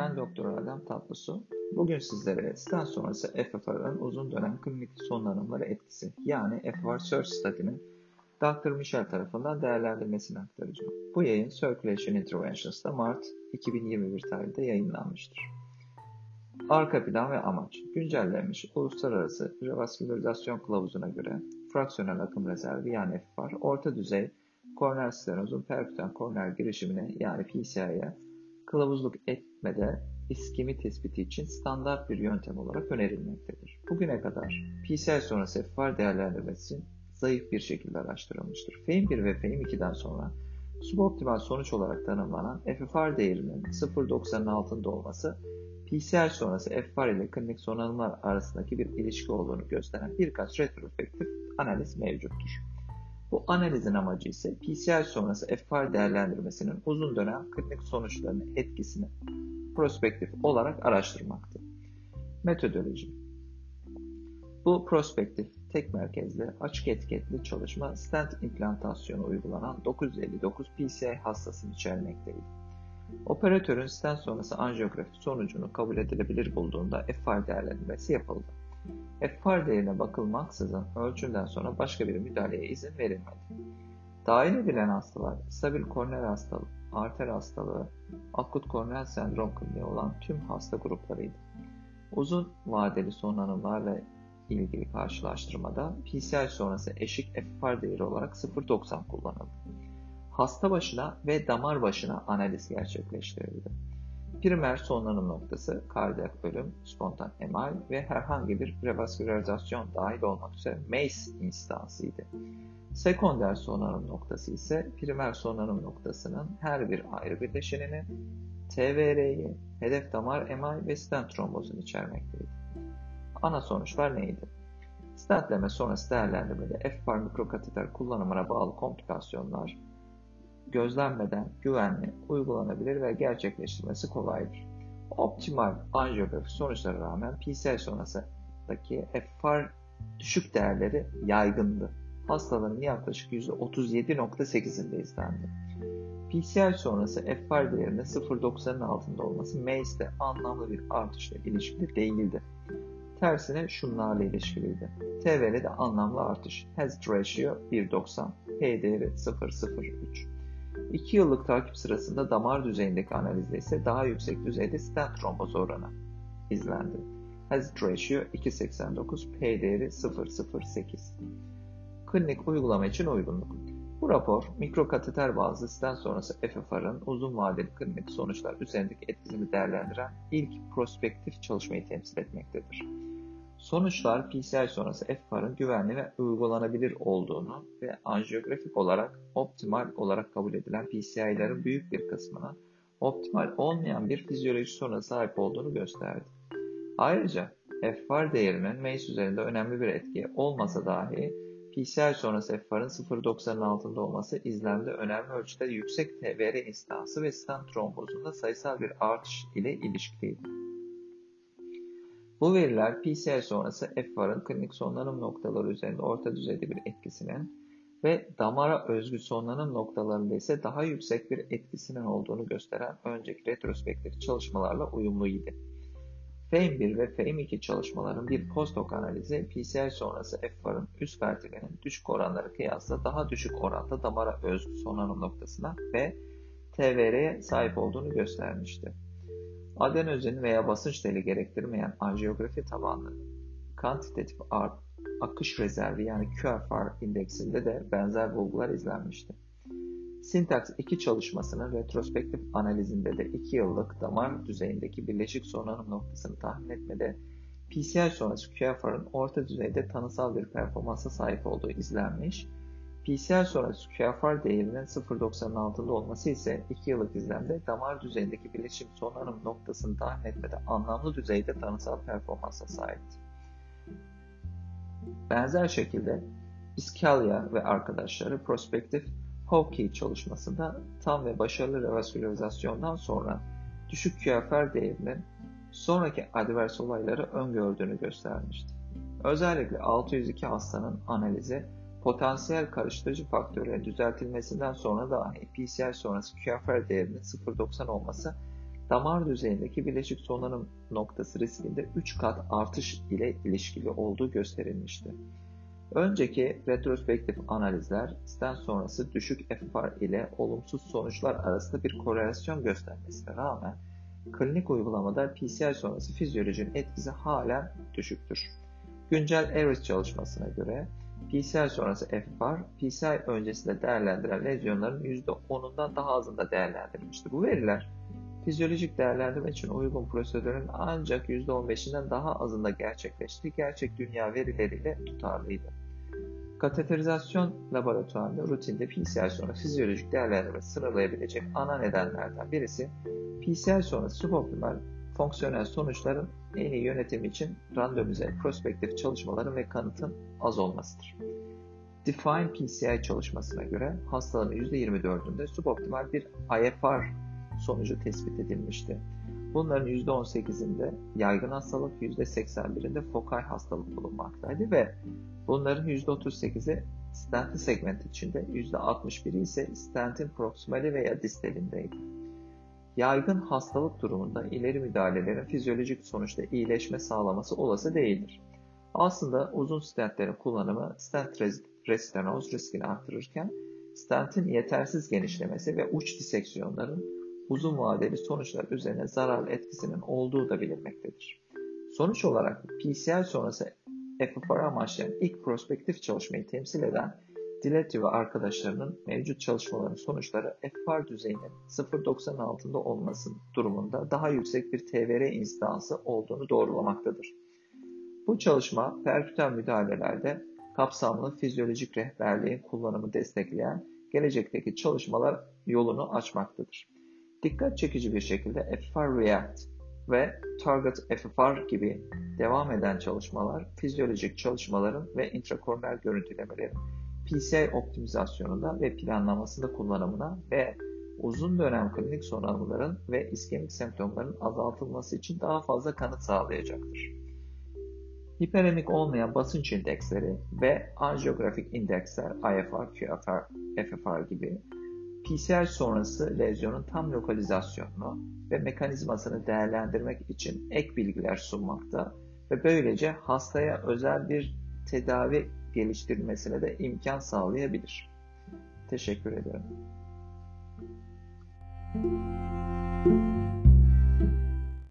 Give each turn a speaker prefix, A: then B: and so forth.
A: Ben Doktor Adem Tatlısu. Bugün sizlere stent sonrası FFR'ın uzun dönem klinik sonlanımları etkisi yani FFR Search Study'nin Dr. Michel tarafından değerlendirmesini aktaracağım. Bu yayın Circulation Interventions'da Mart 2021 tarihinde yayınlanmıştır. Arka plan ve amaç Güncellenmiş Uluslararası Revaskülarizasyon Kılavuzu'na göre fraksiyonel akım rezervi yani FFR orta düzey korneal stenozun perkütan korneal girişimine yani PCI'ye kılavuzluk etmede iskemi tespiti için standart bir yöntem olarak önerilmektedir. Bugüne kadar PCI sonrası FFR değerlendirmesi zayıf bir şekilde araştırılmıştır. FEIM1 ve FEIM2'den sonra suboptimal sonuç olarak tanımlanan FFR değerinin 0.90'ın altında olması PCI sonrası FFR ile klinik sonlanımlar arasındaki bir ilişki olduğunu gösteren birkaç retrospektif analiz mevcuttur. Bu analizin amacı ise PCI sonrası FFR değerlendirmesinin uzun dönem klinik sonuçlarının etkisini prospektif olarak araştırmaktır. Metodoloji Bu prospektif, tek merkezli, açık etiketli çalışma stent implantasyonu uygulanan 959 PCI hastasını içermekteydi. Operatörün stent sonrası anjiyografi sonucunu kabul edilebilir bulduğunda FFR değerlendirmesi yapıldı. FFR değerine bakılmaksızın ölçümden sonra başka bir müdahaleye izin verilmedi. Dahil edilen hastalar stabil korneal hastalığı, arter hastalığı, akut korneal sendrom kliniği olan tüm hasta gruplarıydı. Uzun vadeli sonlanımlarla ilgili karşılaştırmada PCI sonrası eşik FFR değeri olarak 0.90 kullanıldı. Hasta başına ve damar başına analiz gerçekleştirildi. Primer sonlanım noktası kardiyak ölüm, spontan MI ve herhangi bir revaskülarizasyon dahil olmak üzere MACE instansıydı. Sekonder sonlanım noktası ise primer sonlanım noktasının her bir ayrı bileşenini TVR'yi, hedef damar MI ve stent trombozunu içermekteydi. Ana sonuçlar neydi? Stentleme sonrası değerlendirmede FPAR mikrokateter kullanımına bağlı komplikasyonlar, gözlenmeden güvenli, uygulanabilir ve gerçekleştirmesi kolaydır. Optimal anjiyografi sonuçlara rağmen PCI sonrasındaki FFR düşük değerleri yaygındı. Hastaların yaklaşık %37.8'inde izlendi. PCI sonrası FFR değerinin 0.90'ın altında olması MACE'de anlamlı bir artışla ilişkili değildi. Tersine şunlarla ilişkiliydi. TVR'de anlamlı artış. Hazard ratio 1.90, P değeri 0.03. 2 yıllık takip sırasında damar düzeyindeki analizde ise daha yüksek düzeyde stent tromboz oranı izlendi. Hazard ratio 2.89, P değeri 0.08. Klinik uygulama için uygunluk. Bu rapor mikrokateter bazlı stent sonrası FFR'ın uzun vadeli klinik sonuçlar üzerindeki etkisini değerlendiren ilk prospektif çalışmayı temsil etmektedir. Sonuçlar PCI sonrası FFR'ın güvenli ve uygulanabilir olduğunu ve anjiyografik olarak optimal olarak kabul edilen PCI'lerin büyük bir kısmına optimal olmayan bir fizyoloji soruna sahip olduğunu gösterdi. Ayrıca FFR değerinin MACE üzerinde önemli bir etki olmasa dahi PCI sonrası FFR'ın 0.90'ın altında olması izlemde önemli ölçüde yüksek TVR instansı ve stent trombozunda sayısal bir artış ile ilişkiliydi. Bu veriler PCI sonrası FFR'ın klinik sonlanım noktaları üzerinde orta düzeyde bir etkisinin ve damara özgü sonlanım noktalarında ise daha yüksek bir etkisinin olduğunu gösteren önceki retrospektif çalışmalarla uyumluydu. FAME1 ve FAME2 çalışmaların bir postdoc analizi PCI sonrası FFR'ın üst vertigenin düşük oranları kıyasla daha düşük oranda damara özgü sonlanım noktasına ve TVR'ye sahip olduğunu göstermişti. Adenozin veya basınç teli gerektirmeyen anjiyografi tabanlı kantitatif akış rezervi yani QFR indeksinde de benzer bulgular izlenmişti. Syntax 2 çalışmasının retrospektif analizinde de 2 yıllık damar düzeyindeki birleşik sonlanım noktasını tahmin etmede PCI sonrası QFR'ın orta düzeyde tanısal bir performansa sahip olduğu izlenmiş PCL sonrası QFR değerinin 0.90'ın altında olması ise 2 yıllık izlemde damar düzeyindeki bileşim sonlanım noktasını tahmin etmede anlamlı düzeyde tanısal performansa sahipti. Benzer şekilde Biscaglia ve arkadaşları prospektif Hawkey çalışmasında tam ve başarılı revaskülarizasyondan sonra düşük QFR değerinin sonraki advers olayları öngördüğünü göstermişti. Özellikle 602 hastanın analizi potansiyel karıştırıcı faktörlerin düzeltilmesinden sonra dahi PCI sonrası QFR değerinin 0.90 olması damar düzeyindeki bileşik sonlanım noktası riskinde 3 kat artış ile ilişkili olduğu gösterilmişti. Önceki retrospektif analizler stent sonrası düşük FFR ile olumsuz sonuçlar arasında bir korelasyon göstermesine rağmen klinik uygulamada PCI sonrası fizyolojinin etkisi hala düşüktür. Güncel ERIS çalışmasına göre PCI sonrası FFR, PCI öncesinde değerlendiren lezyonların %10'undan daha azında değerlendirilmiştir. Bu veriler fizyolojik değerlendirme için uygun prosedürün ancak %15'inden daha azında gerçekleştiği gerçek dünya verileriyle tutarlıydı. Kateterizasyon laboratuvarında rutinde PCI sonrası fizyolojik değerlendirme sıralayabilecek ana nedenlerden birisi PCI sonrası suboptimal fonksiyonel sonuçların en iyi yönetimi için randomize prospektif çalışmaların ve kanıtın az olmasıdır. Define PCI çalışmasına göre hastaların %24'ünde suboptimal bir IFR sonucu tespit edilmişti. Bunların %18'inde yaygın hastalık, %81'inde fokal hastalık bulunmaktaydı ve bunların %38'i stentin segment içinde, %61'i ise stentin proximali veya distalindeydi. Yaygın hastalık durumunda ileri müdahalelerin fizyolojik sonuçta iyileşme sağlaması olası değildir. Aslında uzun stentlerin kullanımı stent restenoz riskini artırırken stentin yetersiz genişlemesi ve uç diseksiyonların uzun vadeli sonuçlar üzerine zararlı etkisinin olduğu da bilinmektedir. Sonuç olarak PCI sonrası FFR amaçlayan ilk prospektif çalışmayı temsil eden Diletti ve arkadaşlarının mevcut çalışmaların sonuçları FFR düzeyinin 0.90 altında olması durumunda daha yüksek bir TVR instansı olduğunu doğrulamaktadır. Bu çalışma perküten müdahalelerde kapsamlı fizyolojik rehberliğin kullanımı destekleyen gelecekteki çalışmalar yolunu açmaktadır. Dikkat çekici bir şekilde FFR React ve Target FFR gibi devam eden çalışmalar, fizyolojik çalışmaların ve intrakornel görüntülemelerin PCI optimizasyonunda ve planlamasında kullanımına ve uzun dönem klinik sonarların ve iskemik semptomların azaltılması için daha fazla kanıt sağlayacaktır. Hiperemik olmayan basınç indeksleri ve anjiyografik indeksler IFR, QFR, FFR gibi PCI sonrası lezyonun tam lokalizasyonunu ve mekanizmasını değerlendirmek için ek bilgiler sunmakta ve böylece hastaya özel bir tedavi geliştirmesine de imkan sağlayabilir. Teşekkür ederim.